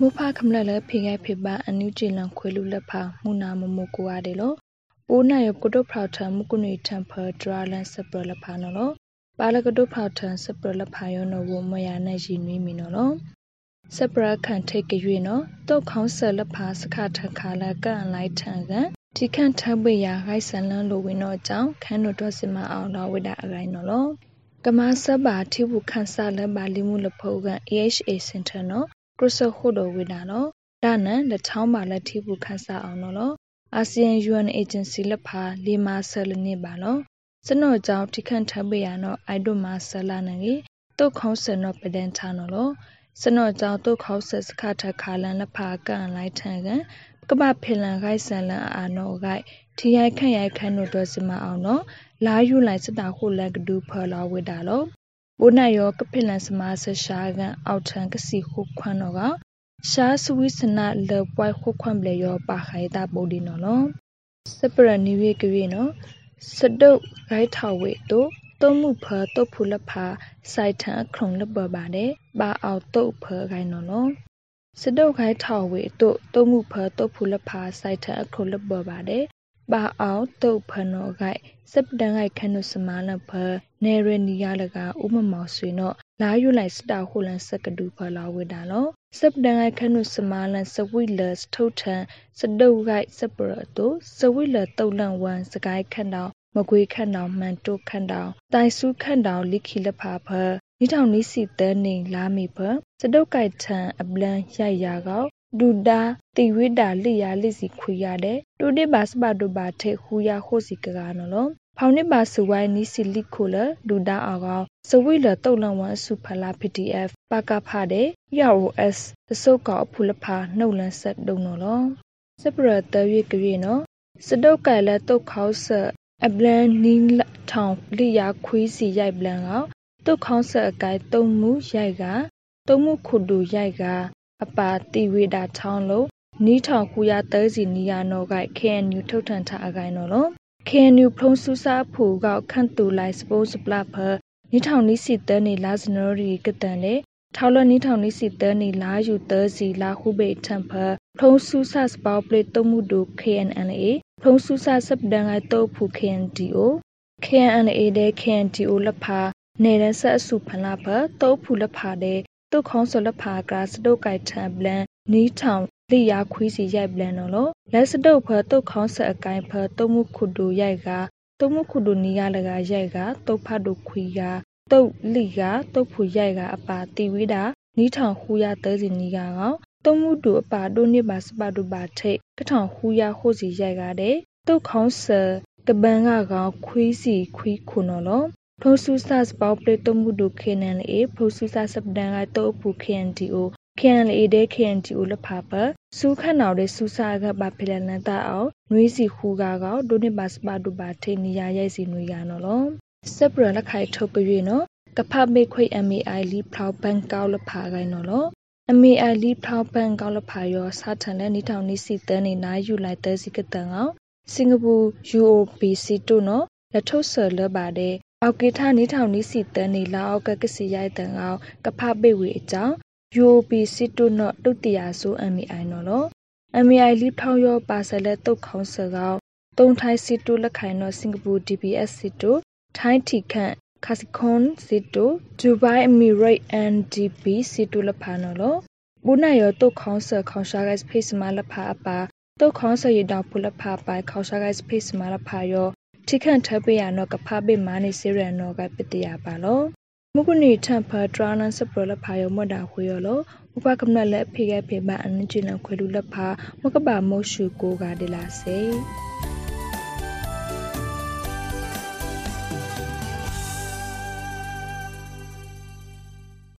မူဖခမလလဖေခဲ့ဖေပါအန်ယူဂျီလန်ခွေလူလက်ဖာမူနာမမကိုရတယ်လို့ပိုးနာရကုတုဖောက်ထံမကုနေတမ်ဖာဒရာလန်စပရလက်ဖာနော်လို့ပါလကတုဖောက်ထံစပရလက်ဖာယောနော်ဝမယာနဲ့ရည်နွေးမီနော်လို့စပရခန်ထိတ်ကြွေနော်တုတ်ခေါင်းဆလက်ဖာစခထခါလကန်လိုက်ထံကန်ဒီခန့်ထပ်ပွေရာဂိုက်ဆန်လန်းလိုဝင်တော့ကြောင့်ခန်းတို့တော့စမအောင်တော့ဝိဒါအကိုင်းနော်လို့ကမဆပ်ပါထိဘူးခန့်ဆလပါလီမှုလဖို့ကန် AHA Center နော် ကရစခုဒဝိဒါနော်ဒါနန်လက်ချောင်းပါလက်ထိဘူးခန့်ဆအောင်နော်လို့အာဆီယံ UN Agency လက်ဖာလီမာဆလနေပါနော်စနော့ကြောင့်ထိခန့်ထပ်ပွေရနော်အိုက်ဒိုမာဆလာနငေတုတ်ခေါင်းဆန်နော်ပဒန်ချာနော်လို့စနော့ကြောင့်တုတ်ခေါင်းဆစခထခါလန်လက်ဖာကန်လိုက်ထန်ကန်ကပဖင်လန်ဂိုက်ဆန်လန်အာနောဂိုက်ထီရိုက်ခန့်ရိုက်ခန့်တို့တော့စမအောင်နော်လာယူလိုက်စတာခုလက်ကဒူဖလာဝိတာလော ဘိုနိုင်ရောကဖင်လန်စမာဆရှာကန်အောက်ထန်ကစီခုခွန်းတော့ကရှားစဝိစနာလေပွိုင်ခုခွန်းပလေရောပါခိုင်တာပိုဒီနော်လောစပရနီဝေကရေနော်စတုတ်ဂိုက်ထောက်ဝေတို့တုံးမှုဖာတုတ်ဖူလဖာစိုက်ထန်ခုံလပပါတယ်ပါအောင်တုတ်ဖာဂိုင်နော်လောစတုတ်ခိုင်ထောက်ဝေတို့တုံးမှုဖာတုတ်ဖူလဖာစိုက်ထန်ခုံလပပါတယ် ပါအောင်တုတ်ဖနောဂိုက်စပတန်ဂိုက်ခနုစမာလဖနေရနီယာလကဥမမောင်ဆွေနောလာယူလိုက်စတာခုလန်စကဒူဖလာဝေတာလောစပတန်ဂိုက်ခနုစမာလန်စဝိလစထုတ်ထန်စတုတ်ဂိုက်စပရတုစဝိလတုတ်လန်ဝမ်စကိုင်းခန့်တော်မကွေးခန့်တော်မှန်တုတ်ခန့်တော်တိုင်စုခန့်တော်လိခိလဖာဖနိထောင်နိစီတဲနေလာမီဖစတုတ်ကိုက်ထန်အပလန်ရိုက်ရာကော ဒူဒါတိဝိတာလိယာလိစီခွေရတဲ့တူတိပါစပတုပါထေခူရခိုစီကကနော်လောဖောင်နစ်ပါစဝိုင်းနီစီလိခိုလဒူဒါအောကောစဝိလတုတ်လန်ဝမ်စုဖလာ PDF ပကဖတဲ့ YOS သစုတ်ကောဖူလဖာနှုတ်လန်ဆက်ဒုံနော်လောစပရတရွေကရွေနော်စတုတ်ကဲလက်တုတ်ခေါဆက်အပလန်နီထောင်လိယာခွေးစီရိုက်ပလန်ကောတုတ်ခေါဆက်အကိုင်တုံမှုရိုက်ကတုံမှုခုဒူရိုက်က အပါတိဝိတာထောင်းလို့နီးထောင်ခုရသဲစီနီယာနောက KNU ထုတ်ထန်ထားအကိုင်နော်လို့ KNU ဖုံးဆူစာဖူကခန့်တူလိုက်စပိုးစပလဖနီးထောင်နီးစီတဲနေလာစနော်ရီကတန်လေထောက်လနီးထောင်နီးစီတဲနေလာယူသဲစီလာခုဘေထန်ဖဖုံးဆူစာစပေါပလေတုံမှုဒို KNLA ဖုံးဆူစာစပဒန်ကတုတ်ဖူ KNDO KNLA တဲ့ KNDO လဖာနေရဆက်အစုဖလာဖတုတ်ဖူလဖာတဲ့ တုတ်ခေါင်းစလဖာကစတုတ်ကိုက်ထံပလန်နီးထောင်လိယာခွေးစီရိုက်ပလန်နော်လို့လက်စတုတ်ဖတုတ်ခေါင်းဆက်အကိုင်ဖတုံမှုခုဒူရိုက်ကတုံမှုခုဒူနီယာလကရိုက်ကတုတ်ဖတ်ဒူခွေကတုတ်လိကတုတ်ဖူရိုက်ကအပါတီဝိတာနီးထောင်ခူရသဲစီနီကကောတုံမှုဒူအပါဒိုနိပါစပဒူပါထိတ်ကထောင်ခူရဟိုစီရိုက်ကတဲ့တုတ်ခေါင်းဆာကပန်ကကောင်ခွေးစီခွေးခုနော်လို့ ဖုဆူဆတ်ပေါပလေတမှုဒုခေနန်လေဖုဆူဆတ်စပဒန်ကတောဖူ KNDO KNLA တဲ့ KNDO လဖပါစူခန့်တော်တဲ့စူစာကပါဖလန်နတာအောင်နွေးစီခူကားကောဒိုနေပါစပါဒူပါထေနီယာရိုက်စီနွေရနော်လောစပရလက်ခိုင်ထုတ်ပြည့်နော်ကဖမေခွေ MAI လီဖလောက်ဘန်ကောက်လဖာကိုင်းနော်လော MAI လီဖလောက်ဘန်ကောက်လဖာရောစာထန်တဲ့နီထောင်နီစီတန်းနေနာယူလိုက်တဲ့စီကတန်အောင်စင်ကာပူ UOBC တို့နော်လက်ထုတ်ဆာလပါတဲ့ အောက်ကေထနီထောင်နီစီတန်နေလာအောက်ကကစီရိုက်တန်အောင်ကဖပေဝေအကြောင်း UOP စစ်တုနော့တုတ်တရာဆို MI နော်လော MI လိထောင်ရောပါဆလဲတုတ်ခေါင်းစကောက်တုံထိုင်းစစ်တုလက်ခိုင်နော်စင်ကာပူ DBS စစ်တုထိုင်းတီခန့်ခါစီခွန်စစ်တုဒူဘိုင်းအမီရိတ် NDP စစ်တုလဖာနော်လောဘူနာရောတုတ်ခေါင်းစခေါင်းရှာဂိုက်ဖေ့စ်မလဖာအပါတုတ်ခေါင်းစရတောင်ဖုလဖာပိုင်ခေါင်းရှာဂိုက်ဖေ့စ်မလဖာရော ထိခန့်ထပ်ပေးရနော်ကဖားပေးမာနေစေရနော်ကပတရပါလောမကုနီထံဖာဒရာနန်စပရလဖာယောမဒါခွေယောလောဥပကမနလက်ဖေကဖေပါအန်ဂျီလန်ခွေလူလက်ဖာမကပါမောရှုကိုကဒေလာစေ